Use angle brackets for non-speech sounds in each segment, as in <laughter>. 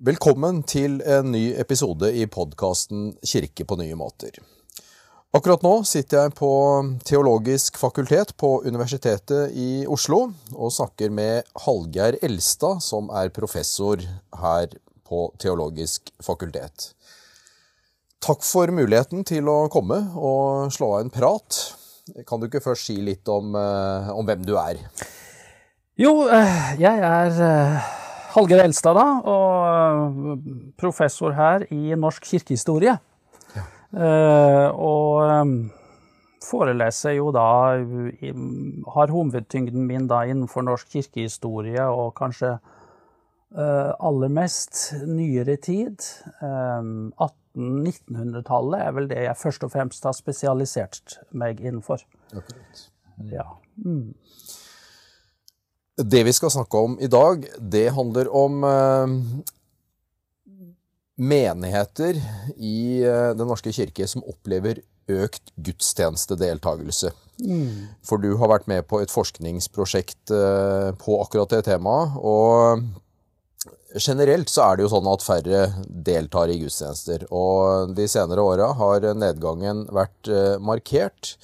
Velkommen til en ny episode i podkasten Kirke på nye måter. Akkurat nå sitter jeg på Teologisk fakultet på Universitetet i Oslo og snakker med Hallgeir Elstad, som er professor her på Teologisk fakultet. Takk for muligheten til å komme og slå av en prat. Kan du ikke først si litt om, eh, om hvem du er? Jo, eh, jeg er eh, Hallgeir Elstad, da, og professor her i norsk kirkehistorie. Ja. Uh, og um, foreleser jo da Har hovedtyngden min da innenfor norsk kirkehistorie og kanskje uh, aller mest nyere tid. Um, 1800-1900-tallet er vel det jeg først og fremst har spesialisert meg innenfor. Akkurat. Ja. Mm. Det vi skal snakke om i dag, det handler om eh, menigheter i eh, Den norske kirke som opplever økt gudstjenestedeltakelse. Mm. For du har vært med på et forskningsprosjekt eh, på akkurat det temaet. Og generelt så er det jo sånn at færre deltar i gudstjenester. Og de senere åra har nedgangen vært markert.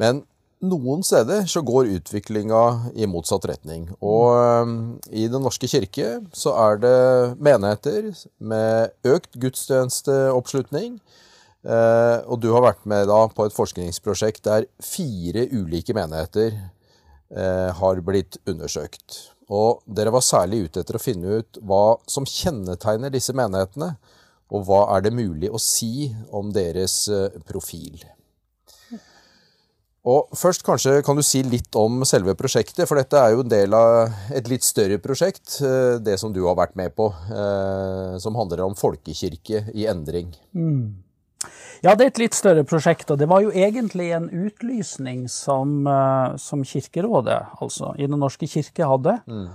Men noen steder så går utviklinga i motsatt retning. Og um, i Den norske kirke så er det menigheter med økt gudstjenesteoppslutning. Eh, og du har vært med da på et forskningsprosjekt der fire ulike menigheter eh, har blitt undersøkt. Og dere var særlig ute etter å finne ut hva som kjennetegner disse menighetene, og hva er det mulig å si om deres eh, profil. Og først kanskje kan du si litt om selve prosjektet, for dette er jo en del av et litt større prosjekt, eh, det som du har vært med på, eh, som handler om folkekirke i endring. Mm. Ja, det er et litt større prosjekt, og det var jo egentlig en utlysning som, eh, som Kirkerådet, altså i Den norske kirke, hadde. Mm.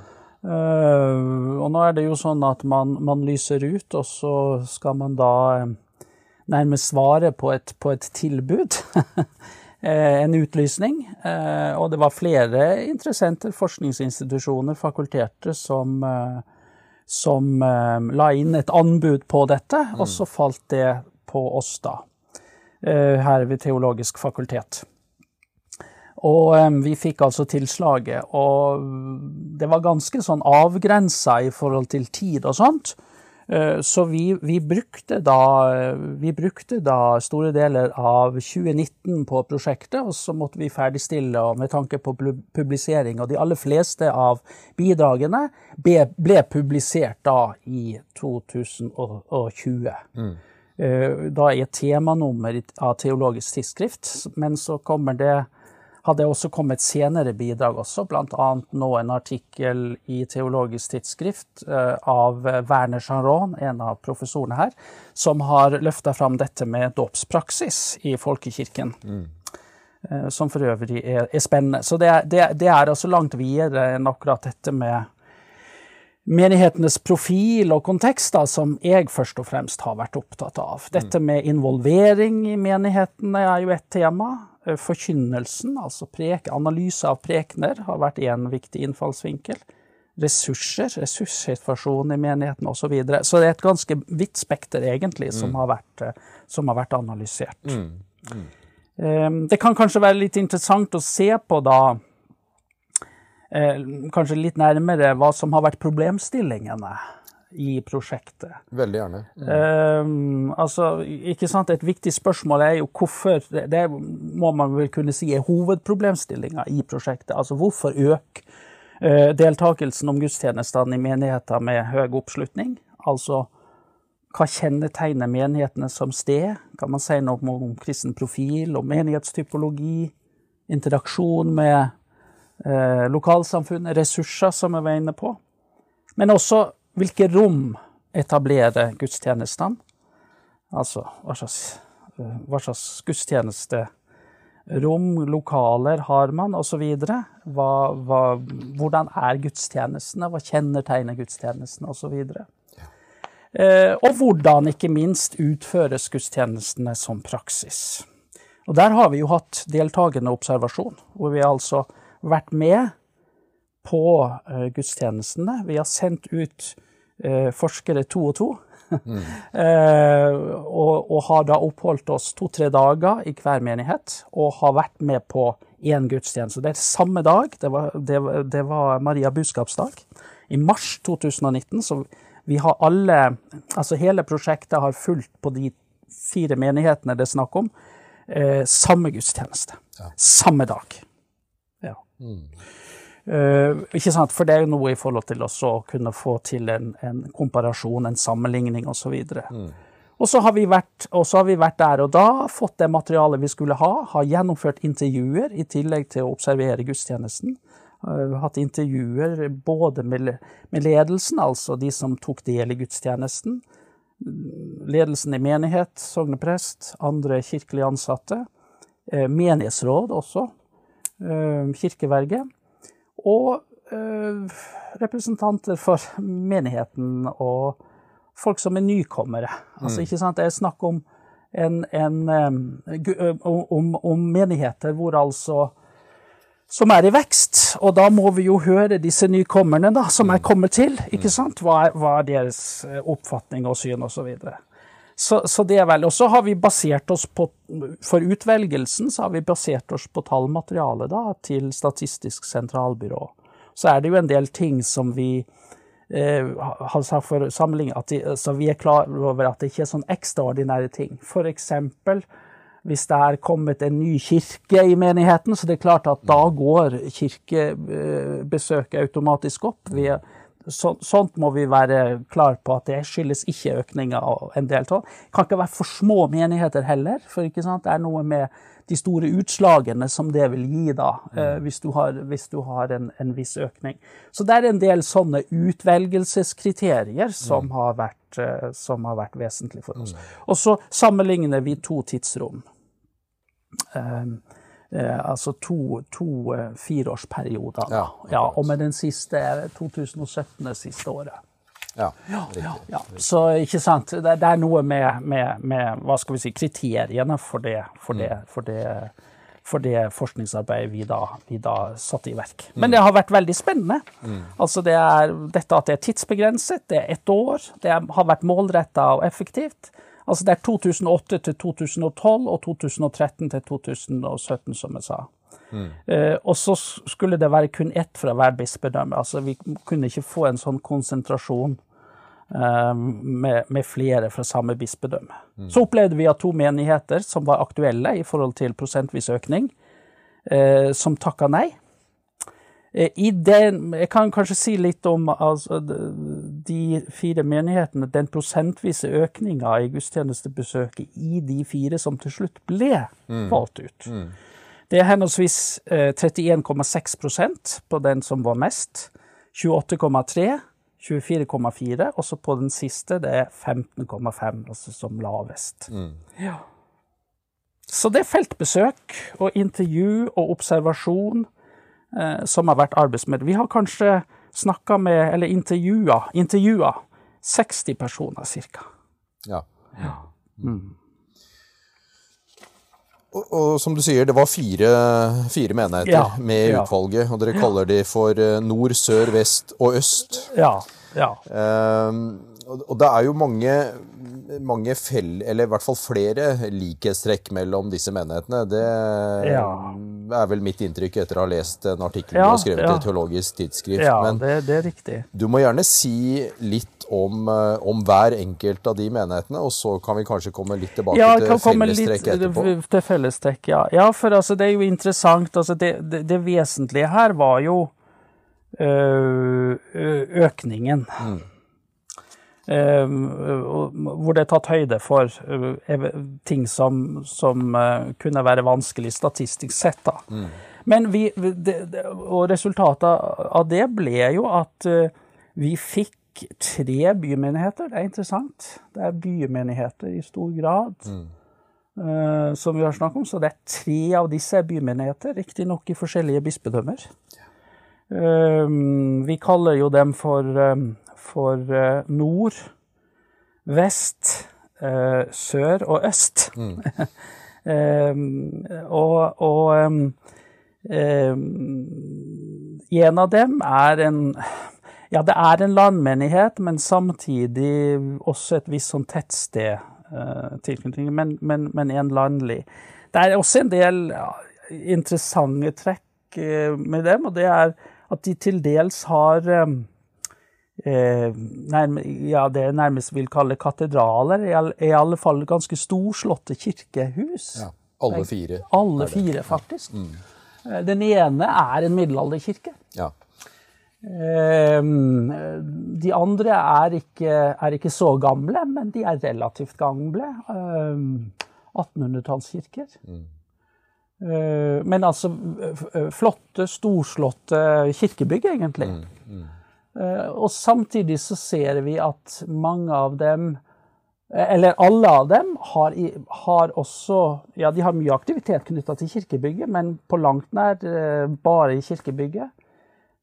og nå er det jo sånn at man, man, lyser ut, og så skal man da nærmest svare på et, på et tilbud. <laughs> Eh, en utlysning. Eh, og det var flere interessenter, forskningsinstitusjoner, fakulteter, som, eh, som la inn et anbud på dette. Mm. Og så falt det på oss, da, her ved Teologisk fakultet. Og vi fikk altså tilslaget, og det var ganske sånn avgrensa i forhold til tid og sånt. Eh, så vi, vi, brukte da, vi, brukte da, store deler av 2019 på prosjektet, og så måtte vi ferdigstille med tanke på publisering. Og de aller fleste av bidragene ble, ble publisert da i 2020. Mm. Eh, da i et temanummer av Teologisk tidsskrift, men så kommer det hadde også kommet senere bidrag også, bl.a. nå en artikkel i Teologisk tidsskrift uh, av Werner Charon, en av professorene her, som har løfta fram dette med dåpspraksis i folkekirken. Mm. Som for øvrig er, er spennende. Så det, det, det, er altså langt videre enn akkurat dette med menighetenes profil og kontekst, da, som jeg først og fremst har vært opptatt av. Dette med involvering i menighetene er jo et tema. Eh, forkynnelsen, altså prek, analyse av prekener, har vært én viktig innfallsvinkel. Ressurser, ressurssituasjonen i menigheten osv. Så, videre. så det er et ganske vidt spekter, egentlig, som, mm. har, vært, eh, som har, vært, analysert. Mm. Mm. Ehm, det kan kanskje være litt interessant å se på da eh, Kanskje litt nærmere hva som har vært problemstillingene i prosjektet. Veldig gjerne. Mm. Um, altså, ikke sant, Et viktig spørsmål er jo hvorfor Det, må man vel kunne si er hovedproblemstillinga i prosjektet. Altså hvorfor øke uh, deltakelsen om gudstjenestene i menigheter med høy oppslutning? Altså hva kjennetegner menighetene som sted? Kan man si noe om, om kristen profil, om menighetstypologi, interaksjon med eh, lokalsamfunnet, ressurser, som jeg var inne på? Men også hvilke rom etablerer gudstjenestene? Altså hva slags, eh, hva slags gudstjenesterom, lokaler har man, osv. Hvordan er gudstjenestene? Hva kjennetegner gudstjenestene, osv. Ja. Eh, og hvordan, ikke minst, utføres gudstjenestene som praksis. Og Der har vi jo hatt deltakende observasjon, hvor vi har altså vært med på uh, gudstjenestene. Vi har sendt ut eh, forskere to og to. Mm. <laughs> eh, og, og, har da oppholdt oss to-tre dager i hver menighet og har vært med på én gudstjeneste. Det er samme dag. Det var, det, det var Maria budskapsdag i mars 2019. Så vi har alle Altså hele prosjektet har fulgt på de fire menighetene det er snakk om, eh, samme gudstjeneste. Ja. Samme dag. Ja. Mm. Uh, ikke sant? For det er jo noe i forhold til å kunne få til en, en komparasjon, en sammenligning osv. Mm. Og så har, vi vært, har vi vært der og da, fått det materialet vi skulle ha, har gjennomført intervjuer i tillegg til å observere gudstjenesten. Uh, hatt intervjuer både med, med, ledelsen, altså de som tok del i gudstjenesten, ledelsen i menighet, sogneprest, andre kirkelig ansatte, uh, menighetsråd også, uh, kirkeverget og øh, representanter for menigheten og folk som er nykommere. Altså, mm. ikke sant? Det er snakk om, en, en, om, om menigheter hvor altså som er i vekst. Og da må vi jo høre disse nykommerne da, som er mm. kommet til. ikke mm. sant? Hva er, hva er deres oppfatning og syn osv. Så, så, så det er vel. Og så har vi basert oss på For utvelgelsen så har vi basert oss på tallmaterialet da, til Statistisk sentralbyrå. Så er det jo en del ting som vi eh, har sagt for samling, at de, så vi er klar over at det ikke er sånn ekstraordinære ting. Eksempel hvis det er kommet en ny kirke i menigheten, så det er klart at da går kirkebesøket automatisk opp. Vi er så, sånt må vi være klar på at det skyldes ikke økninga av en del av. Kan ikke være for små menigheter heller, for det er noe med de store utslagene som det vil gi da, eh, hvis du har, hvis du har en, en, viss økning. Så det er en del sånne utvelgelseskriterier som, mm. har, vært, eh, som har vært vesentlig for oss. Mm. Og så sammenligner vi to tidsrom. Um, altså to, to eh, fireårsperioder. Ja, ja, og med den siste 2017 det siste året. Ja, riktig, ja, Så ikke sant, det, det er noe med, med, med, hva skal vi si, kriteriene for det, for det, mm. for det, for det forskningsarbeidet vi da, vi da, satte i verk. Men mm. det har vært veldig spennende. Mm. Altså det er, dette at det er tidsbegrenset, det er ett år, det har vært målretta og effektivt. Altså det er 2008 til 2012 og 2013 til 2017, som jeg sa. Mm. Uh, og så skulle det være kun ett fra hver bispedømme. Altså vi kunne ikke få en sånn konsentrasjon uh, med, med, flere fra samme bispedømme. Mm. Så opplevde vi at to menigheter som var aktuelle i forhold til prosentvis økning, uh, som takka nei. I den, jeg kan kanskje si litt om altså, de fire menighetene. Den prosentvise økninga i gudstjenestebesøket i de fire som til slutt ble mm. valgt ut. Mm. Det er henholdsvis 31,6 eh, på den som var mest, 28,3 24,4, og så på den siste det er 15,5, altså som lavest. Mm. Ja. Så det er feltbesøk og intervju og observasjon Eh, som har vært arbeidsmiddel. Vi har kanskje snakka med, eller intervjua, intervjua 60 personer ca. Ja. ja. Mm. Og, og, som du sier, det var fire, fire menigheter ja, med i utvalget. Og dere kaller de for eh, nord, sør, vest og øst. Ja, ja. Um, og det er jo mange, mange fell, eller i hvert fall flere likhetstrekk mellom disse menighetene. Det ja. er vel mitt inntrykk etter å ha lest en artikkel ja, du har skrevet ja. i Teologisk tidsskrift. Ja, Men det, det, er riktig. du må gjerne si litt om, eh, om, hver enkelt av de menighetene, og så kan vi kanskje komme litt tilbake ja, til fellestrekk etterpå. Til fellestrekk, ja. ja for altså, det er jo interessant. Altså, det, det, det vesentlige her var jo økningen. Mm. Ehm, hvor det er tatt høyde for eh, ting som, som eh, kunne være vanskelig statistisk sett. Da. Mm. Men vi, det, og resultatet av det ble jo at eh, vi fikk tre bymenigheter. Det er interessant. Det er bymenigheter i stor grad. Mm. Uh, som vi har snakket om, så det er tre av disse bymenigheter, riktignok i forskjellige bispedømmer. Uh, vi kaller jo dem for um, for eh, nord, vest, eh, sør og øst. Mm. <laughs> og, og um, en av dem er en Ja, det er en landmenighet, men samtidig også et visst sånn tettsted uh, tilknytning, men, men, men, en landlig. Det er også en del ja, interessante trekk med dem, og det er at de til dels har um, ja, det jeg nærmest vil kalle katedraler, i, all, i alle fall ganske storslåtte kirkehus. Ja, alle fire. Alle fire, faktisk. Mm. Den ene er en middelalderkirke. Ja. Ehm, de andre er ikke, er ikke, så gamle, men de er relativt gamle. 1800-tallskirker. Ehm, mm. Ehm, men altså flotte, storslåtte kirkebygg, egentlig. Mm. Mm. Og samtidig så ser vi at mange av dem eller alle av dem har, har, også Ja, de har mye aktivitet knytta til kirkebygget, men på langt nær eh, bare i kirkebygget.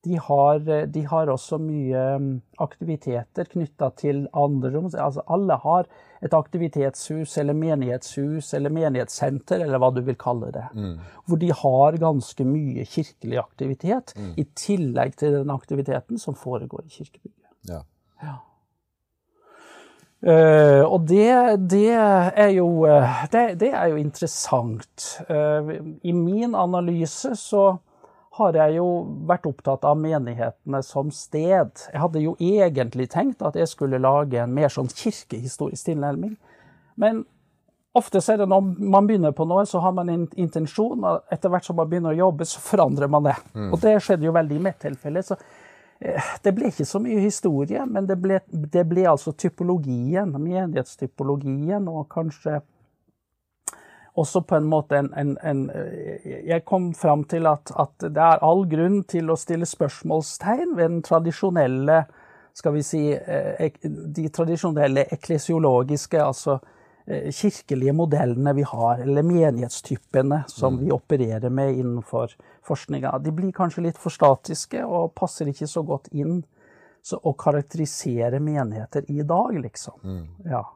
De har, de har, også mye mm, aktiviteter knytta til andre rom. Altså alle har et aktivitetshus eller menighetshus eller menighetssenter, eller hva du vil kalle det. Mm. Hvor de har ganske mye kirkelig aktivitet, mm. i tillegg til den aktiviteten som foregår i kirkebygget. Ja. ja. Uh, og det, det, er jo, uh, det, det, er jo interessant. Uh, I min analyse så har jeg jo vært opptatt av menighetene som sted. Jeg hadde jo egentlig tenkt at jeg skulle lage en mer sånn kirkehistorisk tilnærming. Men ofte så er det når man begynner på noe, så har man en intensjon. og Etter hvert som man begynner å jobbe, så forandrer man det. Mm. Og det skjedde jo veldig i mitt tilfelle. så eh, det ble ikke så mye historie, men det ble, det ble altså typologien, menighetstypologien, og kanskje også på en måte en, en, en Jeg kom fram til at, at, det er all grunn til å stille spørsmålstegn ved den tradisjonelle skal vi si, eh, de tradisjonelle eklesiologiske, altså eh, kirkelige modellene vi har, eller menighetstypene som mm. vi opererer med innenfor forskninga. De blir kanskje litt for statiske og passer ikke så godt inn så å karakterisere menigheter i dag, liksom. Mm. Ja.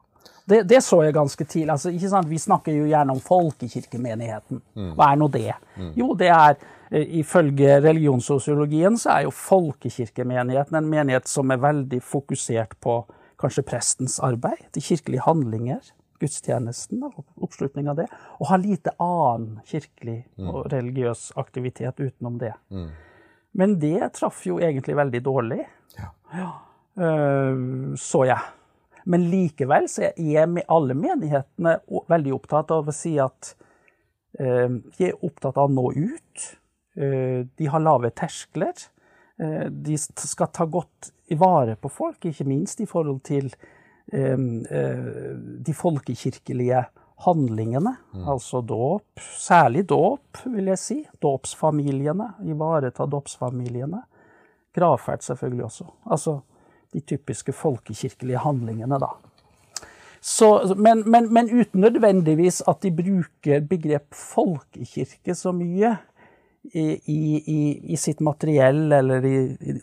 Det, det, så jeg ganske tidlig. Altså, ikke sant? Vi snakker jo gjerne om folkekirkemenigheten. Mm. Hva er nå det? Mm. Jo, det er eh, Ifølge religionssosiologien så er jo folkekirkemenigheten en menighet som er veldig fokusert på kanskje prestens arbeid, de kirkelige handlinger, gudstjenesten og oppslutning av det, og har lite annen kirkelig mm. og religiøs aktivitet utenom det. Mm. Men det traff jo egentlig veldig dårlig, ja. Ja. Uh, så jeg. Men likevel så er jeg alle menighetene veldig opptatt av å si at eh, de er opptatt av å nå ut. Eh, de har lave terskler. Eh, de skal ta godt i vare på folk, ikke minst i forhold til de folkekirkelige handlingene. Mm. Altså dåp, særlig dåp, vil jeg si. Dåpsfamiliene. Ivareta dåpsfamiliene. Gravferd selvfølgelig også. Altså de typiske folkekirkelige handlingene, da. Så, men, men, men, uten nødvendigvis at de bruker begrep folkekirke så mye i, i, i sitt materiell, eller i,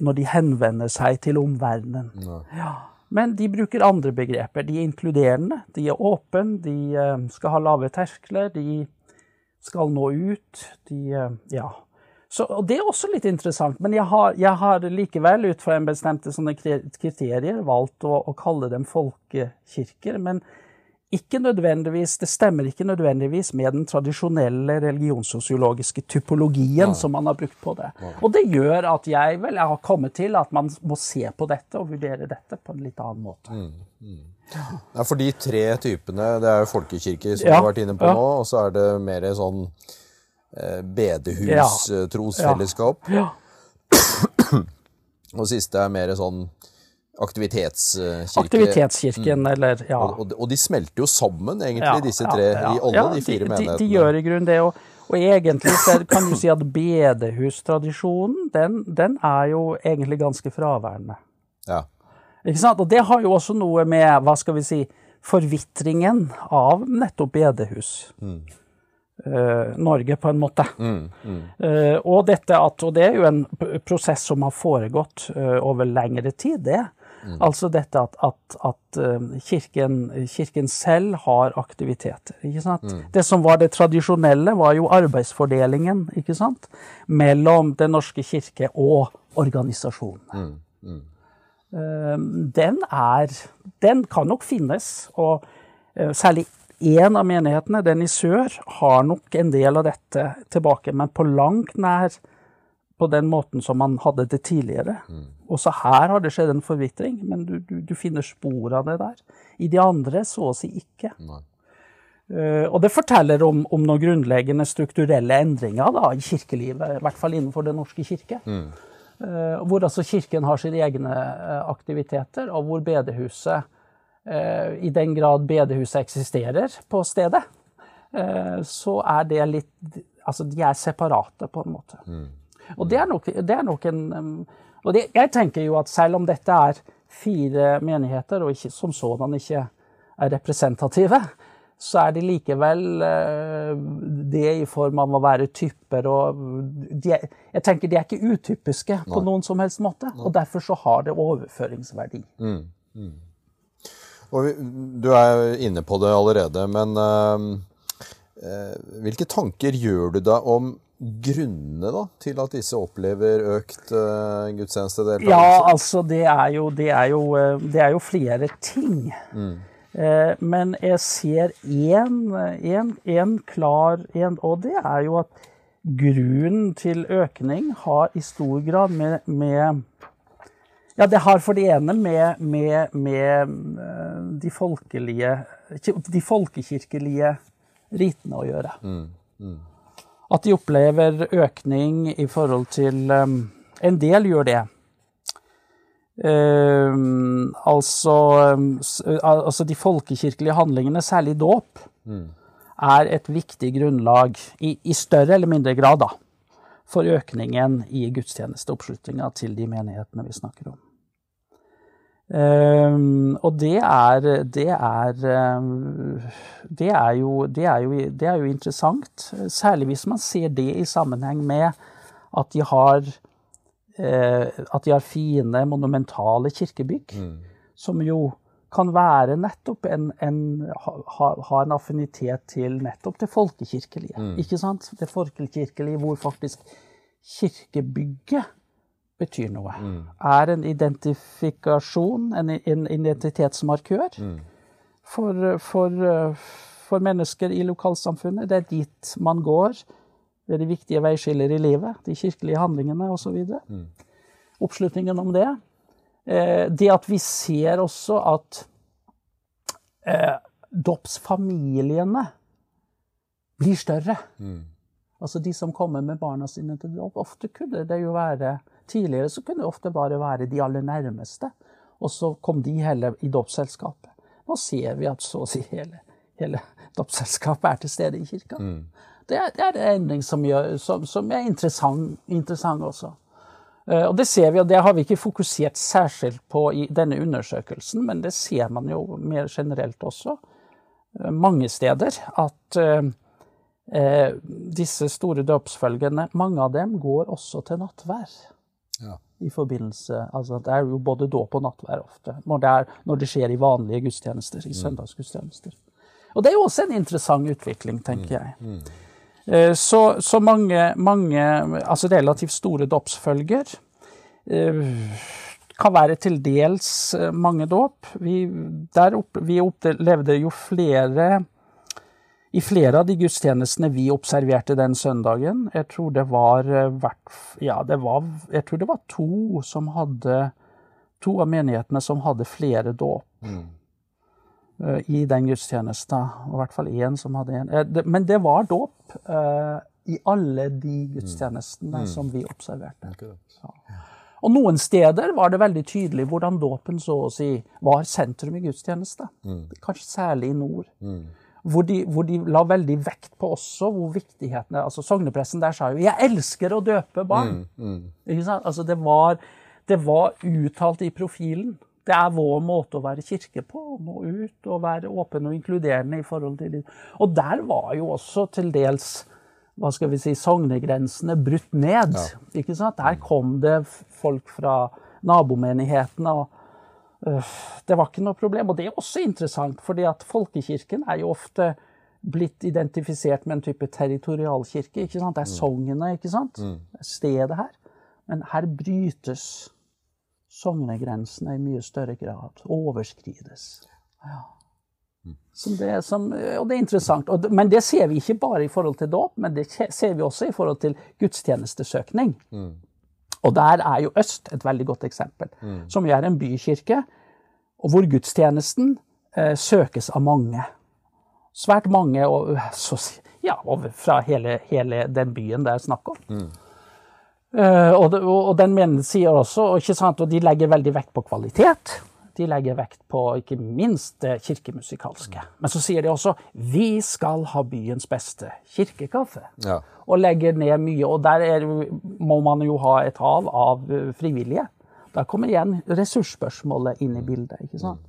når de henvender seg til omverdenen. Ja. Men de bruker andre begreper. De er inkluderende, de er åpne, de eh, skal ha lave terskler, de skal nå ut. De, eh, ja, så, og Det er også litt interessant, men jeg har, jeg har likevel ut fra en bestemte sånne kriterier valgt å, å, kalle dem folkekirker. Men ikke nødvendigvis, det stemmer ikke nødvendigvis med den tradisjonelle religionssosiologiske typologien Nei. som man har brukt på det. Nei. Og det gjør at jeg vel jeg har kommet til at man må se på dette og vurdere dette på en litt annen måte. Mm, mm. Ja, for de tre typene, det er jo folkekirker som du har vært inne på nå, og så er det mer sånn bedehus-trosfellesskap. Ja. ja. <clears throat> og siste er mer sånn aktivitetskirke. Aktivitetskirken, mm. eller ja. Og, og, og, de smelter jo sammen, egentlig, disse tre, i alle de fire de, menighetene. De, de gjør i grunnen det. Og, og egentlig kan du si at bedehustradisjonen, den, den, er jo egentlig ganske fraværende. Ja. Ikke sant? Og det har jo også noe med, hva skal vi si, forvitringen av nettopp bedehus. Mm. Uh, Norge, på en måte. Mm, mm. Uh, og, dette at, og det er jo en prosess som har foregått uh, over lengre tid, det. Mm. Altså dette at, at, at kirken, kirken, selv har aktiviteter. ikke sant? Mm. Det som var det tradisjonelle, var jo arbeidsfordelingen ikke sant? mellom Den norske kirke og organisasjonene. Mm, mm. den er Den kan nok finnes. Og særlig én av menighetene, den i sør, har nok en del av dette tilbake, men på langt nær på den måten som man hadde det tidligere. Mm. Også her har det skjedd en forvitring, men du, du, du, finner spor av det der. I de andre så å si ikke. Uh, og det forteller om, om, noen grunnleggende strukturelle endringer da, i kirkelivet, i hvert fall innenfor Den norske kirke. Mm. Uh, hvor altså kirken har sine egne uh, aktiviteter, og hvor bedehuset i den grad bedehuset eksisterer på stedet, så er det litt Altså, de er separate, på en måte. Mm. Og det er nok, det er nok en Og det, jeg tenker jo at selv om dette er fire menigheter, og ikke, som sådan ikke er representative, så er de likevel eh, det i form av å være typer og de Jeg tenker de er ikke utypiske Nei. på noen som helst måte, Nei. og derfor så har det overføringsverdi. Mm. Mm. Og du er inne på det allerede, men uh, hvilke tanker gjør du deg om grunnene da, til at disse opplever økt uh, gudstjenestedeltakelse? Ja, altså det er jo, det er jo, eh, det er jo flere ting. Mm. Eh, men jeg ser én klar en, og det er jo at grunnen til økning har i stor grad med, med ja, det har for det ene med, med, med eh, de folkelige De folkekirkelige ritene å gjøre. Mm, mm at de opplever økning i forhold til um, En del gjør det. Um, altså, um, altså, de folkekirkelige handlingene, særlig dåp, mm. er et viktig grunnlag, i, i, større eller mindre grad, da, for økningen i gudstjenesteoppslutninga til de menighetene vi snakker om. Um, og det er det er, um, det er, jo, det, er jo, det er jo interessant. Særlig hvis man ser det i sammenheng med at de har, uh, at de har fine, monumentale kirkebygg. Mm. Som jo kan være nettopp en, en ha, ha, en affinitet til nettopp det folkekirkelige. Mm. Ikke sant? Det folkekirkelige hvor faktisk kirkebygget betyr noe. Mm. Er en identifikasjon, en, en identitetsmarkør mm. for, for, for, mennesker i lokalsamfunnet. Det er dit man går. Det er de viktige veiskiller i livet. De kirkelige handlingene osv. Mm. Oppslutningen om det. Eh, det at vi ser også at eh, dåpsfamiliene blir større. Mm. Altså de som kommer med barna sine til dåp. Ofte kunne det jo være Tidligere så kunne det ofte bare være de aller nærmeste, og så kom de heller i dåpsselskapet. Nå ser vi at så å si hele, hele dåpsselskapet er til stede i kirka. Mm. Det, er, det, er, en endring som, gjør, som, som er interessant, interessant, også. Uh, og det ser vi, og det har vi ikke fokusert særskilt på i denne undersøkelsen, men det ser man jo mer generelt også uh, mange steder. At uh, disse store dåpsfølgene, mange av dem går også til nattvær. Ja. I forbindelse, altså Det er jo både dåp og nattvær ofte, når det, er, når det, skjer i vanlige gudstjenester, i mm. søndagsgudstjenester. Og det er jo også en interessant utvikling, tenker mm. jeg. Mm. Mm. Så, så, mange, mange, altså relativt store dåpsfølger eh, kan være til dels eh, mange dåp. Vi, opp, vi opplevde jo flere i flere av de gudstjenestene vi observerte den søndagen, jeg tror det var, eh, ja, det var, tror det var to som hadde To av menighetene som hadde flere dåp mm. uh, i den gudstjenesten. I hvert fall én som hadde en. Uh, men det var dåp uh, i alle de gudstjenestene mm. som vi observerte. Ja. Og noen steder var det veldig tydelig hvordan dåpen så å si var sentrum i gudstjeneste. Mm. Kanskje særlig i nord. Hvor de, hvor de, la veldig vekt på også hvor viktigheten er. altså Sognepresten der sa jo 'Jeg elsker å døpe barn'. Mm, mm. Ikke sant? Altså det var, det var uttalt i profilen. Det er vår måte å være kirke på. Å nå ut og være åpen og inkluderende i forhold til det. Og der var jo også til dels hva skal vi si, sognegrensene brutt ned. Ja. ikke sant? Der kom det folk fra nabomenighetene. og det var ikke noe problem. Og det er også interessant, fordi at folkekirken er jo ofte blitt identifisert med en type territorialkirke. ikke sant? Det er sognene, ikke sant? Mm. Det stedet her. Men her brytes sognegrensene i mye større grad overskrides. Ja. Det som, og det er interessant. Og, men det ser vi ikke bare i forhold til dåp, men det ser vi også i forhold til gudstjenestesøkning. Mm. Og der er jo Øst et veldig godt eksempel, mm. som jo er en bykirke, og hvor gudstjenesten eh, søkes av mange. Svært mange, og, så, ja, fra hele, hele, den byen det er snakk om. Mm. Uh, og, og, den menen sier også, og, sant, og de legger veldig vekt på kvalitet. De legger vekt på ikke minst det kirkemusikalske. Men så sier de også 'vi skal ha byens beste kirkekaffe'. Ja. Og legger ned mye. Og der er, må man jo ha et hav av eh, frivillige. Da kommer igjen ressursspørsmålet inn i bildet. ikke sant?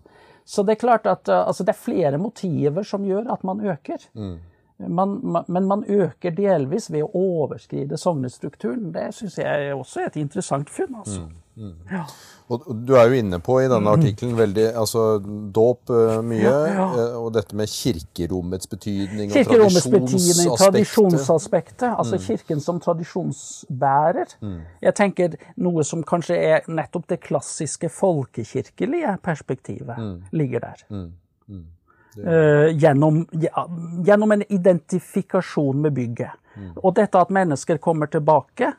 Så det er klart at eh, altså, det er flere motiver som gjør at man øker. Mm. Man, man, men man øker delvis ved å overskride sognestrukturen. Det syns jeg også er et interessant funn. altså. Mm. Mm. Ja. Og du er jo inne på i denne artikkelen veldig altså dåp uh, mye, ja, ja. Uh, og dette med kirkerommets betydning kirkerommets og tradisjonsaspektet. tradisjonsaspektet. Altså mm. Kirken som tradisjonsbærer. Mm. Jeg tenker noe som kanskje er nettopp det klassiske folkekirkelige perspektivet, mm. ligger der. Uh, gjennom, gjennom, en identifikasjon med bygget. Mm. Og dette at mennesker kommer tilbake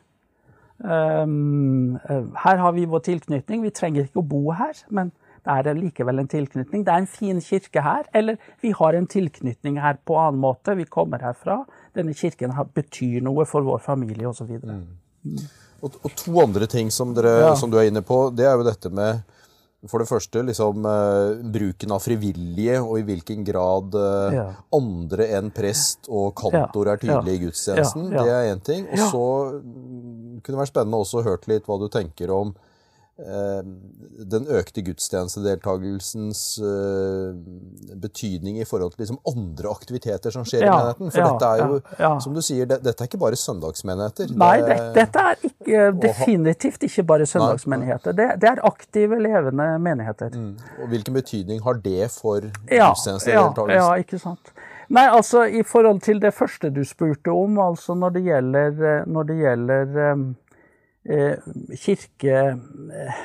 Um, her har vi vår tilknytning. Vi trenger ikke å bo her, men det er likevel en tilknytning. Det er en fin kirke her, eller vi har en tilknytning her på annen måte. Vi kommer herfra. Denne kirken betyr noe for vår familie, osv. så Mm. Og, og to andre ting som, dere, ja. som, du er inne på, det er jo dette med for det første liksom, uh, bruken av frivillige, og i hvilken grad uh, ja. andre enn prest og kantor er tydelige i gudstjenesten. Det er én ting. Og så kunne det vært spennende også å høre litt hva du tenker om den økte gudstjenestedeltakelsens eh, betydning i forhold til liksom andre aktiviteter som skjer ja, i menigheten. For ja, dette er jo, ja, som du sier, det, dette er ikke bare søndagsmenigheter. Nei, det, dette er ikke, definitivt ikke bare søndagsmenigheter. Det, det, er aktive, levende menigheter. Mm. Og Hvilken betydning har det for gudstjenestedeltakelsen? Ja, ikke sant. Nei, altså i forhold til det første du spurte om, altså når det gjelder, eh, når det gjelder eh, eh, kirke... Eh,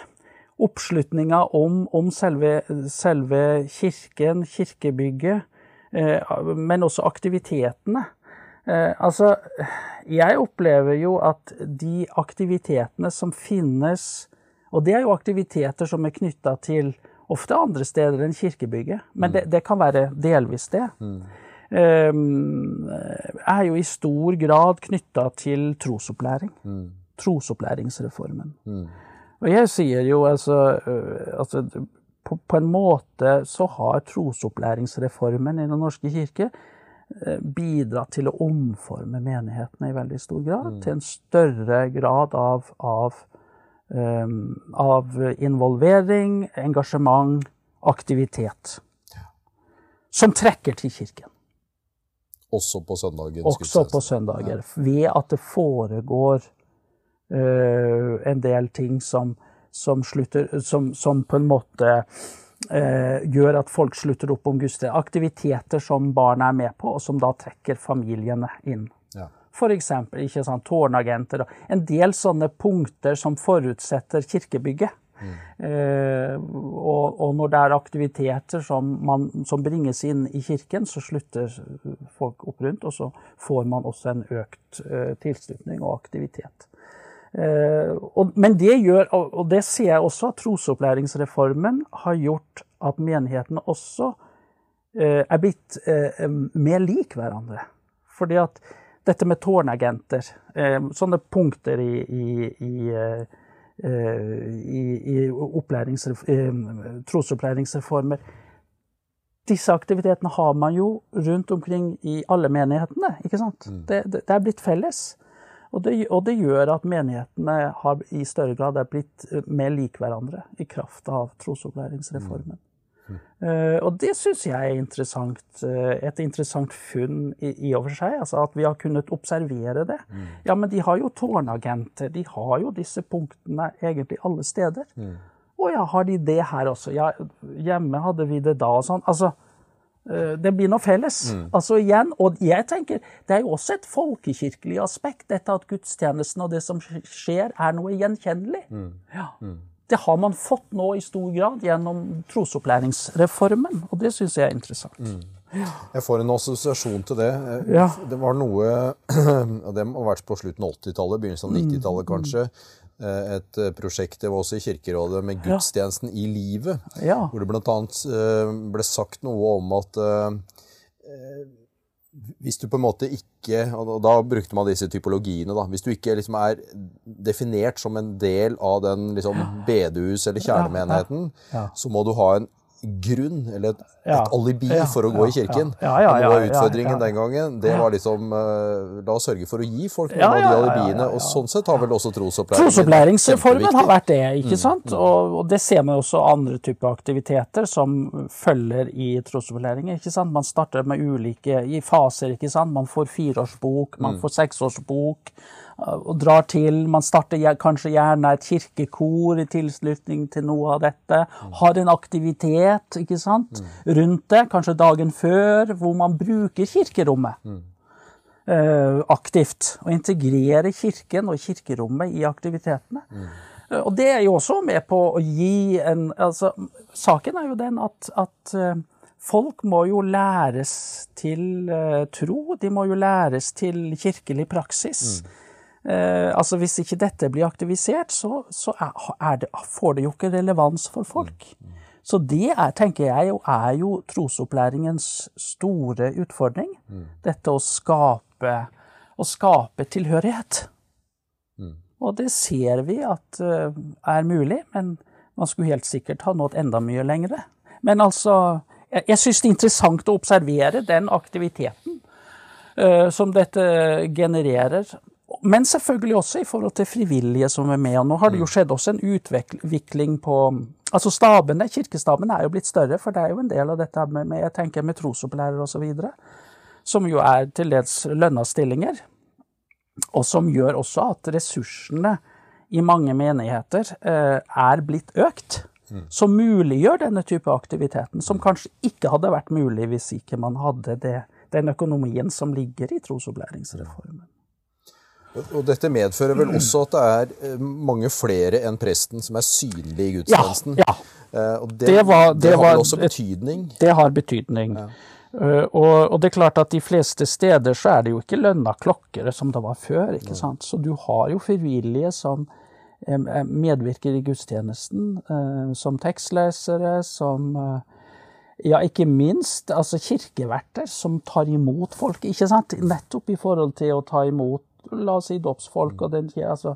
om, om selve, selve, kirken, kirkebygget, eh, men også aktivitetene. Altså, jeg opplever jo at de aktivitetene som finnes Og det er jo aktiviteter som er knytta til ofte andre steder enn kirkebygget, men det, det kan være delvis det. Mm. Er jo i stor grad knytta til trosopplæring. Mm. Trosopplæringsreformen. Mm. Og jeg sier jo altså, altså på, på, en måte så har trosopplæringsreformen i Den norske kirke øh, bidratt til å omforme menighetene i veldig stor grad. Mm. Til en større grad av, av, um, av involvering, engasjement, aktivitet. Som trekker til kirken. Også på søndager? Også på søndager. Ved at det foregår en del ting som, som, slutter, som, som på en måte uh, gjør at folk slutter opp om gudstjenester. Aktiviteter som barna er med på, og som da trekker familiene inn. Ja. F.eks. tårnagenter. En del sånne punkter som forutsetter kirkebygget. Eh, og, og, når det er aktiviteter som, man, som, bringes inn i kirken, så slutter folk opp rundt, og så får man også en økt eh, tilslutning og aktivitet. Eh, og, men det gjør, og det ser jeg også, at trosopplæringsreformen har gjort at menighetene også eh, er blitt eh, mer lik hverandre. Fordi at dette med tårnagenter, eh, sånne punkter i, i, i i, i trosopplæringsreformer. Disse aktivitetene har man jo rundt omkring i alle menighetene. ikke sant? Mm. Det, det, det, er blitt felles. Og det, og det, gjør at menighetene har i større grad er blitt eh, mer lik hverandre i kraft av trosopplæringsreformen. Mm. Uh, og det syns jeg er interessant, uh, et interessant funn i, i, og for seg. Altså at vi har kunnet observere det. Mm. Ja, men de har jo tårnagenter. De har jo disse punktene egentlig alle steder. Mm. Å ja, har de det her også? Ja, hjemme hadde vi det da og sånn. Altså, det blir noe felles. Mm. Altså igjen, Og jeg tenker, det er jo også et folkekirkelig aspekt, dette at gudstjenesten og det som skjer, er noe gjenkjennelig. Mm. Ja. Mm. det har man fått nå i stor grad gjennom trosopplæringsreformen, og det syns jeg er interessant. Jeg får en assosiasjon til det. Ja. Det var noe <clears throat> og Det må ha vært på slutten av 80-tallet, begynnelsen av 90-tallet Mm. kanskje. Eh, Et eh, prosjekt det var også i Kirkerådet med gudstjenesten i livet. Ja. Hvor det bl.a. ble sagt noe om at eh, eh, hvis du på en måte ikke og Da brukte man disse typologiene. da, Hvis du ikke liksom er definert som en del av den liksom bedehus- eller kjernemenigheten, så må du ha en grunn, eller et, Ja. et alibi Ja, for å gå i kirken. ja. Ja, ja, ja, utfordringen den gangen, det var liksom uh, La oss sørge for å gi folk noen av de alibiene. Og sånn sett har vel også trosopplæringen Trosopplæringsreformen har vært det, ikke sant? Og, og det ser man også andre typer aktiviteter som følger i trosopplæringen. ikke sant? Man starter med ulike i faser. ikke sant? Man får fireårsbok, man får seksårsbok og drar til. Man starter kanskje gjerne et kirkekor i tilslutning til noe av dette. Har en aktivitet ikke sant? rundt det, kanskje dagen før, hvor man bruker kirkerommet eh, aktivt. Og integrerer kirken og kirkerommet i aktivitetene. Eh, Og det er jo også med på å gi en altså, Saken er jo den at, at eh, folk må jo læres til eh, tro. De må jo læres til kirkelig praksis. Eh, altså Hvis ikke dette blir aktivisert, så, så er, det, får det jo ikke relevans for folk. Så det er, tenker jeg, jo, er jo trosopplæringens store utfordring. Dette å skape, å skape tilhørighet. Og det ser vi at uh, er mulig, men man skulle helt sikkert ha nådd enda mye lengre. Men altså, jeg, jeg syns det er interessant å observere den aktiviteten uh, som dette genererer. Men selvfølgelig også i forhold til frivillige som er med. Og nå har det jo skjedd også en utvikling på Altså stabene, Kirkestaben er jo blitt større, for det er jo en del av dette med, med jeg tenker med trosopplærere osv. Som jo er til dels lønna stillinger. Og som gjør også at ressursene i mange menigheter eh, er blitt økt. Som muliggjør denne type aktiviteten, som kanskje ikke hadde vært mulig hvis ikke man hadde det, den økonomien som ligger i trosopplæringsreformen. Og dette medfører vel også at det er eh, mange flere enn presten som er synlige i gudstjenesten. Ja, ja. Og det, Det var- det det har vel også betydning. Det har betydning. Uh, og, og det er klart at de fleste steder så er det jo ikke lønna klokkere som det var før. ikke sant? Så du har jo frivillige som medvirker i gudstjenesten, eh, som tekstlesere, som eh, ja, ikke minst altså kirkeverter som tar imot folk. ikke sant? Nettopp i forhold til å ta imot la oss si dåpsfolk og den altså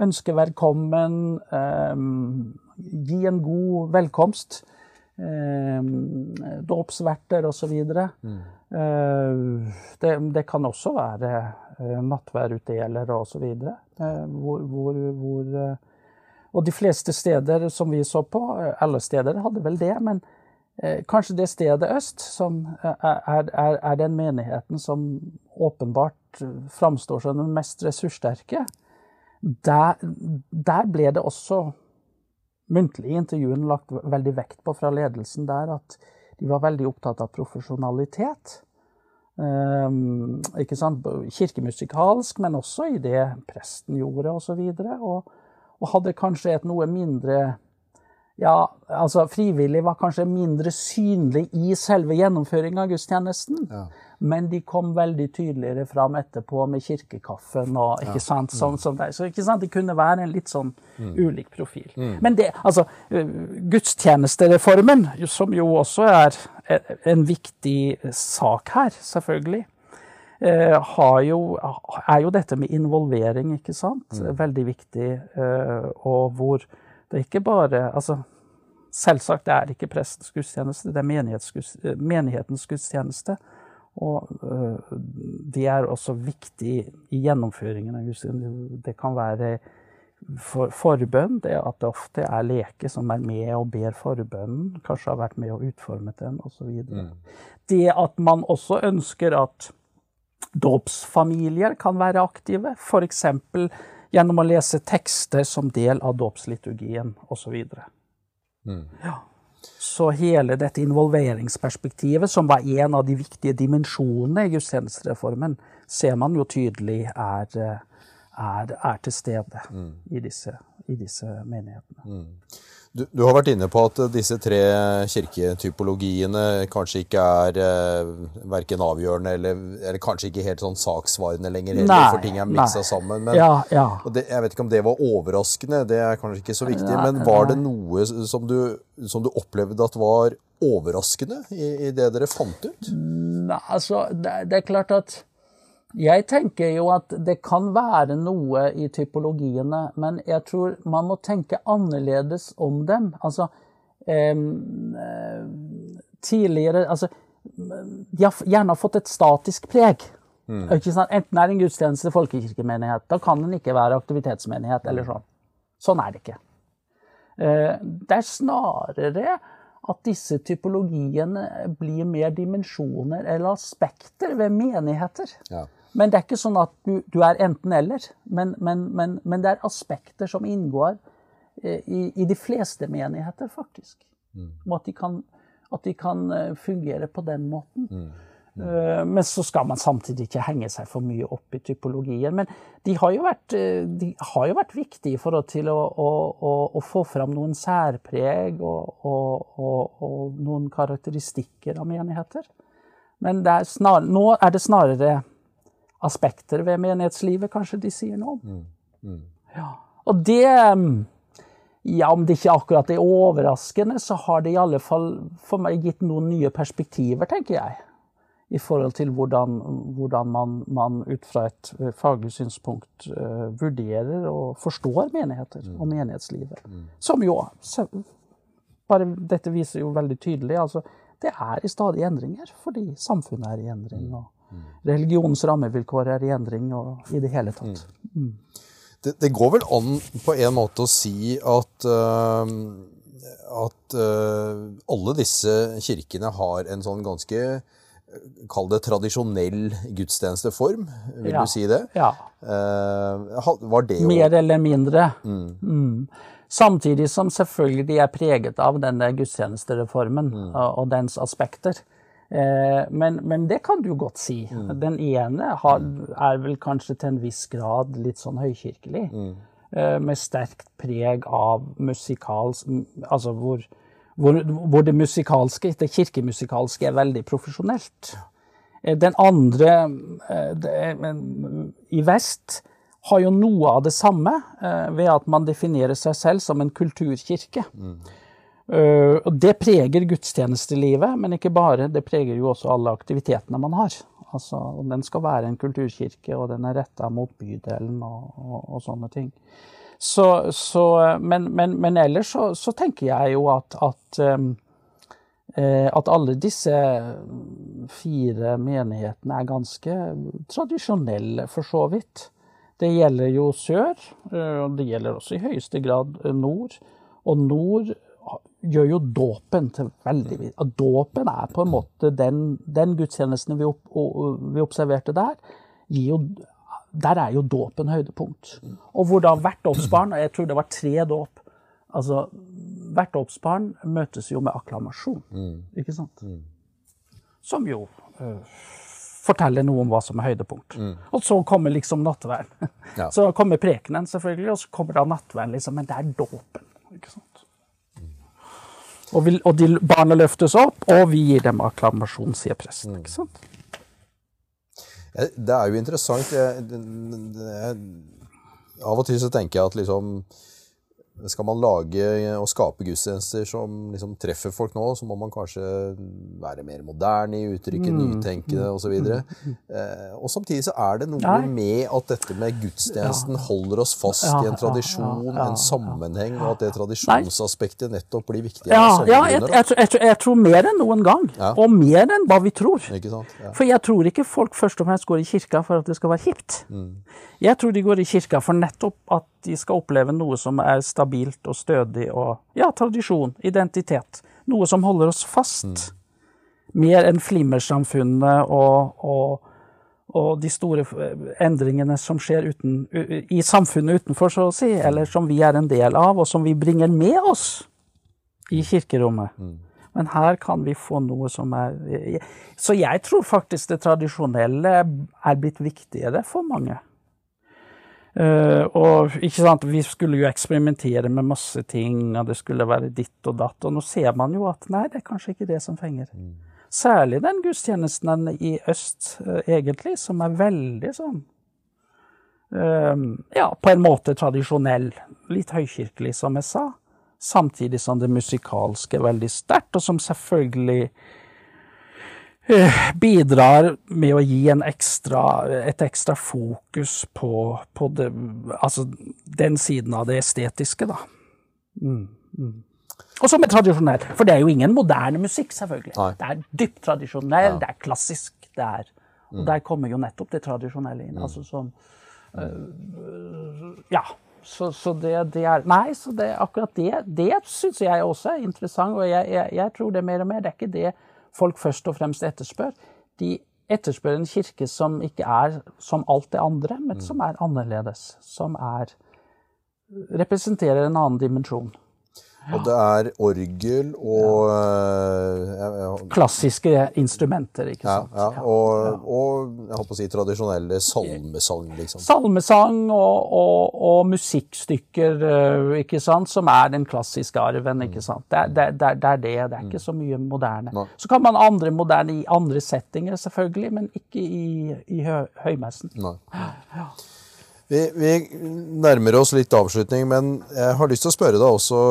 ønske velkommen, eh, gi en god velkomst. Eh, dåpsverter osv. Mm. Det, det kan også være eh, nattværutdelere osv. Eh, hvor, hvor, hvor eh, Og de fleste steder som vi så på, eh, alle steder hadde vel det, men eh, kanskje det stedet øst som eh, er, er, er den menigheten som åpenbart framstår som den mest ressurssterke. Der, der ble det også muntlig i intervjuene lagt veldig vekt på fra ledelsen der at de var veldig opptatt av profesjonalitet. Um, ikke sant? Kirkemusikalsk, men også i det presten gjorde osv. Og, og, og hadde kanskje et noe mindre ja, altså Frivillig var kanskje mindre synlig i selve gjennomføringa av gudstjenesten. Ja. Men de kom veldig tydeligere fram etterpå med kirkekaffen og ikke sant, sånn som det. Så ikke sant, det kunne være en litt sånn ulik profil. Men det, altså, gudstjenestereformen, som jo også er e- en viktig sak her, selvfølgelig, eh, har jo, er jo dette med involvering, ikke sant, veldig viktig. eh, og hvor det er ikke bare altså, Selvsagt det er ikke prestens gudstjeneste, det er eh, menighetens gudstjeneste. Og øh, de er også viktig i gjennomføringen av gudstjenesten. Det kan være for, forbønn, det at det ofte er leke som er med og ber forbønnen, kanskje har vært med og utformet den, osv. Mm. Det at man også ønsker at dåpsfamilier kan være aktive, f.eks. gjennom å lese tekster som del av dåpsliturgien osv. Mm. Ja. Så hele dette involveringsperspektivet, som var en av de viktige dimensjonene i gudstjenestereformen, ser man jo tydelig er, er, er til stede i, disse, i disse menighetene. Du, du, har vært inne på at disse tre kirketypologiene kanskje ikke er eh, verken avgjørende eller, eller, kanskje ikke helt sånn saksvarende lenger heller, nei, for ting er miksa sammen. Men, ja, ja. Det, jeg vet ikke om det var overraskende, det er kanskje ikke så viktig. Nei, men var det noe som du, som du opplevde at var overraskende i, i det dere fant ut? Nei, altså, det, det er klart at jeg tenker jo at det kan være noe i typologiene, men jeg tror man må tenke annerledes om dem. Altså eh, Tidligere Altså, de har gjerne fått et statisk preg. Mm. Enten er det en gudstjeneste folkekirkemenighet. Da kan den ikke være aktivitetsmenighet eller sånn. Sånn er det ikke. Eh, det er snarere at disse typologiene blir mer dimensjoner eller aspekter ved menigheter. Ja. Men det er ikke sånn at du, du er enten-eller. Men, men, men, men, det er aspekter som inngår eh, i, i, de fleste menigheter, faktisk. Mm. Og at de, kan, at de, kan, eh, fungere på den måten. Mm. Mm. Uh, men så skal man samtidig ikke henge seg for mye opp i typologien. Men de har jo vært, de har jo vært viktige i forhold til å, å, å, å få fram noen særpreg og, og, og, og, noen karakteristikker av menigheter. Men er snar, nå er det snarere aspekter ved menighetslivet kanskje de sier noe om. Mm. Mm. Ja. Og det mm, ja, Om det ikke akkurat er overraskende, så har det i alle fall for meg gitt noen nye perspektiver, tenker jeg. I forhold til hvordan, hvordan man, man, ut fra et eh, faglig synspunkt uh, vurderer og forstår menigheter mm. og menighetslivet. Mm. Som jo bare Dette viser jo veldig tydelig. altså Det er i stadige endringer fordi samfunnet er i endring. og religionens rammevilkår er i endring og i det hele tatt. Mm. Det, det, går vel an på en måte å si at, uh, at uh, alle disse kirkene har en sånn ganske Kall det tradisjonell gudstjenesteform, vil ja. du si det? Ja. Uh, var det jo Mer eller mindre. Mm. Mm. Samtidig som selvfølgelig de er preget av denne gudstjenestereformen mm. og, og dens aspekter. Eh, men, men, det kan du godt si. Mm. Den ene har, er vel kanskje til en viss grad litt sånn høykirkelig. Mm. Eh, med sterkt preg av musikals... Altså hvor, hvor, hvor, det musikalske, det kirkemusikalske, er veldig profesjonelt. Eh, den andre, det, i vest, har jo noe av det samme ved at man definerer seg selv som en kulturkirke. Mm. Uh, og Det preger gudstjenestelivet, men ikke bare. Det preger jo også alle aktivitetene man har. Altså, Den skal være en kulturkirke, og den er retta mot bydelen og, og, og sånne ting. Så, så, men, men, men, ellers så, så, tenker jeg jo at, at, um, at alle disse fire menighetene er ganske tradisjonelle, for så vidt. Det gjelder jo sør, eh, og det gjelder også i høyeste grad nord. Og nord gjør jo dåpen til veldig viktig. Dåpen er på en måte den, den gudstjenesten vi, opp, vi, observerte der. Jo, der er jo dåpen høydepunkt. Og hvor da hvert dåpsbarn, og jeg tror det var tre dåp altså Hvert dåpsbarn møtes jo med akklamasjon, mm. ikke sant? Mm. Som jo uh, forteller noe om hva som er høydepunkt. Mm. Og så kommer liksom nattverden. Ja. <laughs> Så kommer prekenen, selvfølgelig, og så kommer da nattverden, liksom. Men det er dåpen. Og, vil, og de barna løftes opp, og vi gir dem akklamasjon, sier presten. ikke sant? Det er jo interessant. Jeg, det, det, av og til så tenker jeg at liksom skal man lage og skape gudstjenester som liksom treffer folk nå, så må man kanskje være mer moderne i uttrykket, mm. nytenkende osv. Og, så eh, og samtidig så er det noe Nei. med at dette med gudstjenesten ja. holder oss fast ja, i en tradisjon, ja, en sammenheng, og at det tradisjonsaspektet nettopp blir viktigere. Ja, ja jeg, jeg, jeg, jeg, tror mer enn noen gang. Og mer enn hva vi tror. For jeg tror ikke folk først og fremst går i kirka for at det skal være hipt. Mm. Jeg tror de går i kirka for nettopp at de skal oppleve noe som er stabilt og stødig og ja, tradisjon, identitet. Noe som holder oss fast. Mm. Mer enn flimmersamfunnet og, og, og, de store endringene som skjer uten, i samfunnet utenfor, så å si, eller som vi er en del av, og som vi bringer med oss i kirkerommet. Mm. Men her kan vi få noe som er Så jeg tror faktisk det tradisjonelle er blitt viktigere for mange. Uh, og ikke sant, Vi skulle jo eksperimentere med masse ting, og det skulle være ditt og datt. Og nå ser man jo at nei, det er kanskje ikke det som fenger. Mm. Særlig den gudstjenesten i øst, uh, egentlig, som er veldig sånn uh, Ja, på en måte tradisjonell. Litt høykirkelig, som jeg sa. Samtidig som det musikalske er veldig sterkt, og som selvfølgelig bidrar med å gi ekstra, et ekstra fokus på, på det, altså den siden av det estetiske, da. Mm, mm. Og som er tradisjonell. For det er jo ingen moderne musikk, selvfølgelig. Nei. Det er dypt tradisjonell, ja. det er klassisk. det er, Og mm. der kommer jo nettopp det tradisjonelle inn. Mm. altså som øh, Ja. Så, så det, det, er Nei, så det, akkurat det, det syns jeg også er interessant, og jeg, jeg, jeg tror det mer og mer. Det er ikke det folk først og fremst etterspør. De etterspør en kirke som ikke er som alt det andre, men mm. som er annerledes. Som er representerer en annen dimensjon. Og det er orgel og ja. Ja, Klassiske instrumenter, ikke sant. Ja, og, og, jeg håper å si tradisjonelle salmesang, liksom. Salmesang og, og, og, musikkstykker, eh, ikke sant, som er den klassiske arven, ikke sant. Det, det, det, det er det. Det er ikke så mye moderne. Nei. Så kan man andre moderne i andre settinger, selvfølgelig, men ikke i, i hø, høymessen. Nei. Ja. Vi, vi, nærmer oss litt avslutning, men jeg har lyst til å spørre deg også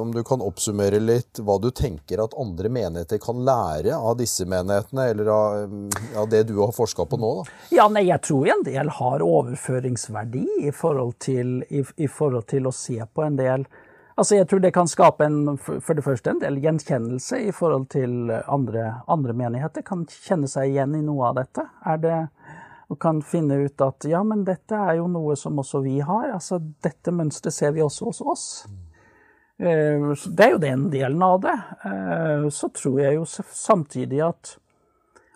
om du kan oppsummere litt hva du tenker at andre menigheter kan lære av disse menighetene, eller av, av det du har forska på nå? Da? Ja, nei, Jeg tror en del har overføringsverdi i forhold, til, i, i forhold til å se på en del Altså, Jeg tror det kan skape en, for det første en del gjenkjennelse i forhold til andre, andre menigheter. Kan kjenne seg igjen i noe av dette. Er det og kan finne ut at ja, men dette er jo noe som også vi har. altså Dette mønsteret ser vi også hos oss. Mm. Det er jo den delen av det. Eh, så tror jeg jo samtidig at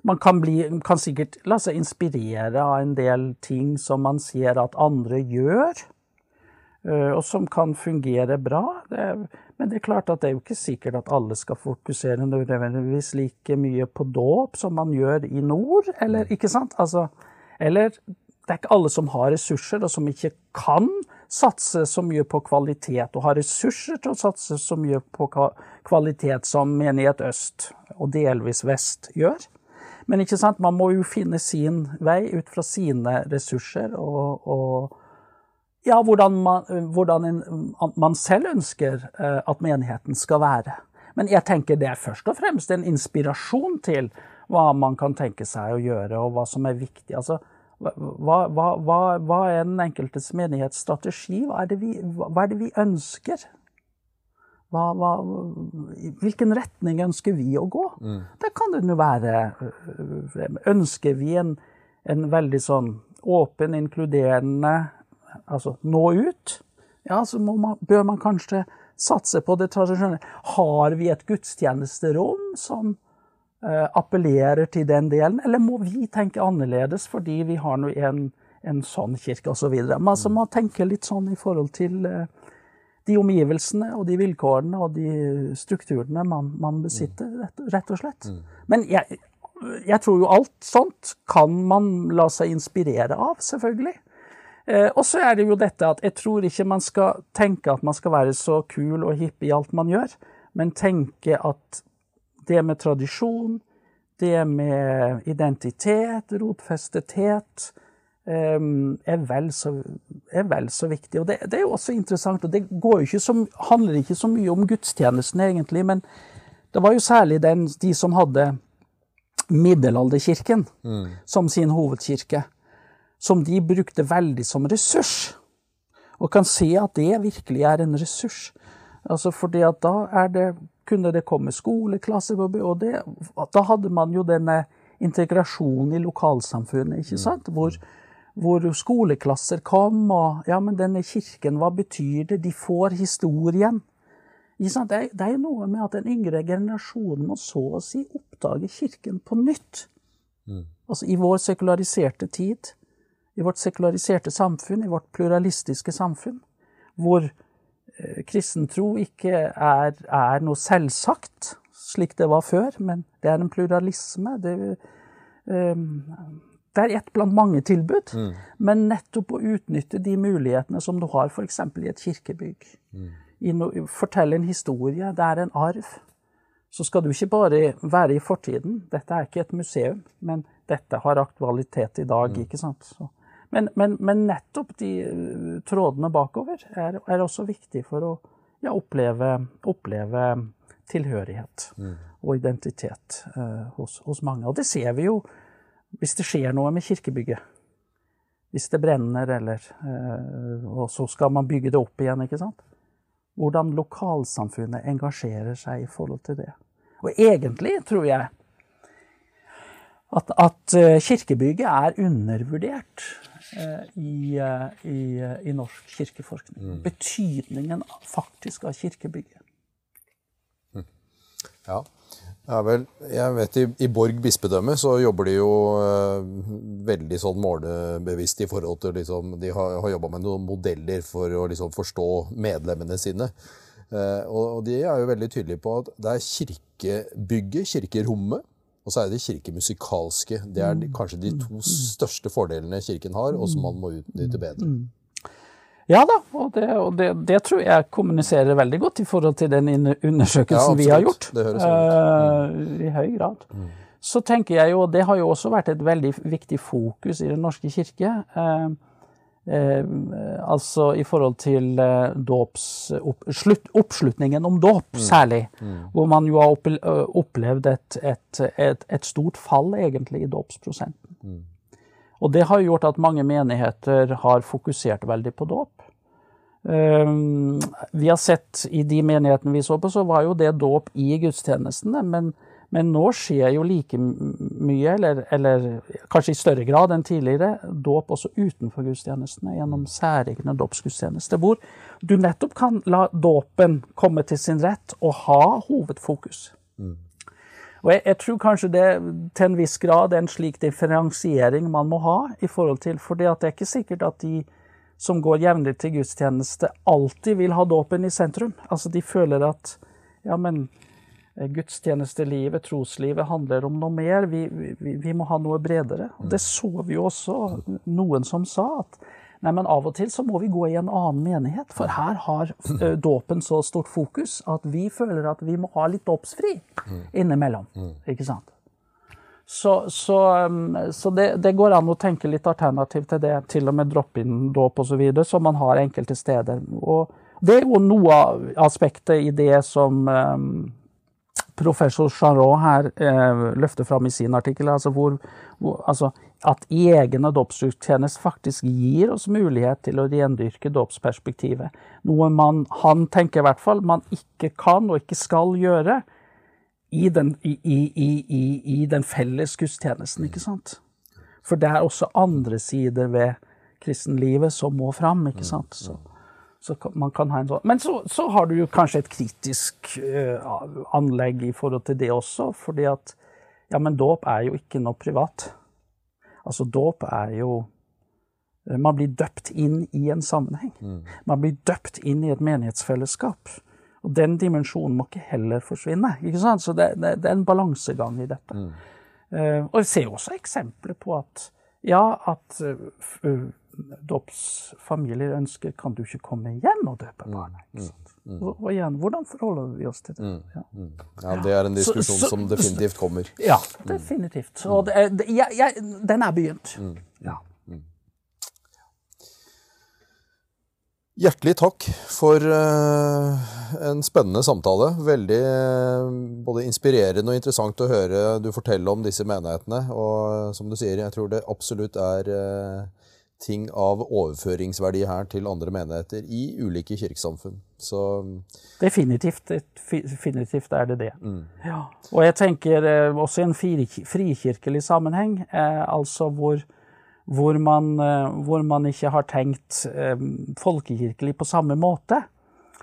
man kan, bli, kan sikkert la seg inspirere av en del ting som man ser at andre gjør, eh, og som kan fungere bra. Men det er klart at det er jo ikke sikkert at alle skal fokusere nødvendigvis like mye på dåp som man gjør i nord, eller ikke sant? Altså, eller det er ikke alle som har ressurser, og som ikke kan satse så mye på kvalitet, og har ressurser til å satse så mye på kvalitet som menighet øst, og delvis vest, gjør. Men ikke sant, man må jo finne sin vei ut fra sine ressurser, og, og ja, hvordan, man, hvordan en, man, selv ønsker eh, at menigheten skal være. Men jeg tenker det er først og fremst en inspirasjon til hva man kan tenke seg å gjøre, og hva som er viktig. Altså, hva, hva, hva, hva er den enkeltes menighetsstrategi? Hva er det vi, er det vi ønsker? hvilken retning ønsker vi å gå? Mm. Det kan det jo være Ønsker vi en, en veldig sånn åpen, inkluderende Altså nå ut? Ja, så man, bør man kanskje satse på det tradisjonelle. Har vi et gudstjenesterom som appellerer til den delen, eller må vi tenke annerledes fordi vi har nå en, en sånn kirke osv. Man altså, må tenke litt sånn i forhold til eh, de omgivelsene og de vilkårene og de strukturene man, man besitter, rett, rett, og slett. Mm. Men jeg, jeg, tror jo alt sånt kan man la seg inspirere av, selvfølgelig. Eh, og så er det jo dette at jeg tror ikke man skal tenke at man skal være så kul og hipp i alt man gjør, men tenke at det med tradisjon, det med identitet, rotfestethet, um, er, vel så, er, vel så, viktig. Og det, det, er jo også interessant, og det ikke så, handler ikke så mye om gudstjenesten, egentlig, men det var jo særlig den, de som hadde middelalderkirken mm. som sin hovedkirke, som de brukte veldig som ressurs. Og kan se at det virkelig er en ressurs. Altså fordi at da er det kunne det komme skoleklasser, og det, da hadde man jo denne integrasjonen i lokalsamfunnet, ikke mm. sant? Hvor, hvor, skoleklasser kom, og ja, men denne kirken, hva betyr det? De får historien. Det er, det er noe med at den yngre generasjonen må så å si oppdage kirken på nytt. Mm. Altså i vår sekulariserte tid, i vårt sekulariserte samfunn, i vårt pluralistiske samfunn, hvor kristen tro ikke er, er, noe selvsagt, slik det var før, men det er en pluralisme. Det, um, det er ett blant mange tilbud, mm. men nettopp å utnytte de mulighetene som du har f.eks. i et kirkebygg. Mm. No, fortelle en historie. Det er en arv. Så skal du ikke bare være i fortiden. Dette er ikke et museum, men dette har aktualitet i dag. Mm. ikke sant? Så, men, men, men, nettopp de uh, trådene bakover er, er også viktig for å ja, oppleve, oppleve, tilhørighet mm. og identitet uh, hos, hos mange. Og det ser vi jo hvis det skjer noe med kirkebygget. Hvis det brenner, eller eh, Og så skal man bygge det opp igjen, ikke sant? Hvordan lokalsamfunnet engasjerer seg i forhold til det. Og egentlig tror jeg at, at eh, kirkebygget er undervurdert eh, i, i, i norsk kirkeforskning. Mm. Betydningen faktisk av kirkebygget. Hm. Ja. Ja vel. Jeg vet i, i Borg bispedømme så jobber de jo eh, veldig sånn målebevisst i forhold til liksom, De har, har jobba med noen modeller for å liksom, forstå medlemmene sine. Eh, og, og, de er jo veldig tydelige på at det er kirkebygget, kirkerommet, og så er det kirkemusikalske. Det er kanskje de to største fordelene Kirken har, og som man må utnytte bedre. Mm. Ja da, og, det, og det, det, tror jeg kommuniserer veldig godt i forhold til den undersøkelsen ja, vi har gjort. Det høres sånn ut. Uh, I høy grad. Mm. Så tenker jeg jo, og det har jo også vært et veldig viktig fokus i Den norske kirke. Uh, uh, altså i forhold til dåps opp, slutt, Oppslutningen om dåp, mm. særlig. Mm. Hvor man jo har opplevd et, et, et, et, stort fall, egentlig, i dåpsprosenten. Mm. Og det har gjort at mange menigheter har fokusert veldig på dåp. Ehm, vi har sett i de menighetene vi så på, så var jo det dåp i gudstjenestene. Men, men, nå skjer jo like mye, eller, eller, kanskje i større grad enn tidligere, dåp også utenfor gudstjenestene gjennom særegne dåpsgudstjenester. Hvor du nettopp kan la dåpen komme til sin rett og ha hovedfokus. Mm. Og jeg, jeg, tror kanskje det til en viss grad er en slik differensiering man må ha. i forhold til, For det er ikke sikkert at de som går jevnlig til gudstjeneste, alltid vil ha dåpen i sentrum. Altså De føler at ja, men gudstjenestelivet, troslivet, handler om noe mer. Vi, vi, vi må ha noe bredere. Og det så vi jo også noen som sa. at Nei, men av og til så må vi gå i en annen menighet, for her har uh, dåpen så stort fokus at vi føler at vi må ha litt dåpsfri innimellom. Ikke sant? Så, så, um, så det, det, går an å tenke litt alternativ til det, til og med drop-in-dåp osv., så man har enkelte steder. Og det er jo noe av aspektet i det som um, professor Charot her eh, løfter fram i sin artikkel. altså hvor, hvor altså, at egne dåpsgudstjeneste faktisk gir oss mulighet til å rendyrke dåpsperspektivet. Noe man, han tenker i hvert fall, man ikke kan og ikke skal gjøre i den, i, i, i, den felles gudstjenesten, ikke sant? For det er også andre sider ved kristenlivet som må fram, ikke sant? Så, så man kan ha en sånn. Men så, så, har du jo kanskje et kritisk uh, anlegg i forhold til det også, fordi at ja, men dåp er jo ikke noe privat. Altså dåp er jo eh, Man blir døpt inn i en sammenheng. Mm. Man blir døpt inn i et menighetsfellesskap. Og den dimensjonen må ikke heller forsvinne. ikke sant? Så det, det, det er en balansegang i dette. Mm. Uh, og jeg ser også eksempler på at ja, at uh, dåpsfamilier ønsker kan du ikke komme igjen og døpe mm. barnet. ikke sant? Mm. Mm. Og, igjen, hvordan forholder vi oss til det? Ja. Ja. det er en diskusjon så, så, som definitivt kommer. Ja, definitivt. Og det, det, jeg, jeg, den er begynt. Ja. Hjertelig takk for uh, en spennende samtale. Veldig uh, både inspirerende og interessant å høre du fortelle om disse menighetene. Og som du sier, jeg tror det absolutt er ting av overføringsverdi her til andre menigheter i ulike kirkesamfunn. Så Definitivt. Definitivt er det det. Mm. Ja. Og jeg tenker også i en frikirkelig sammenheng, altså hvor hvor man, eh, hvor man, ikke har tenkt eh, folkekirkelig på samme måte,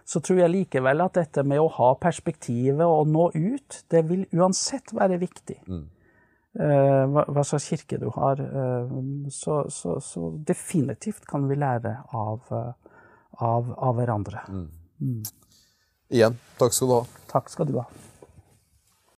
så tror jeg likevel at dette med å ha perspektivet og nå ut, det vil uansett være viktig. Mm. Eh, hva, hva, slags kirke du har. Så, så, så, definitivt kan vi lære av, av, av hverandre. Mm. Mm. Igjen, takk skal du ha. Takk skal du ha.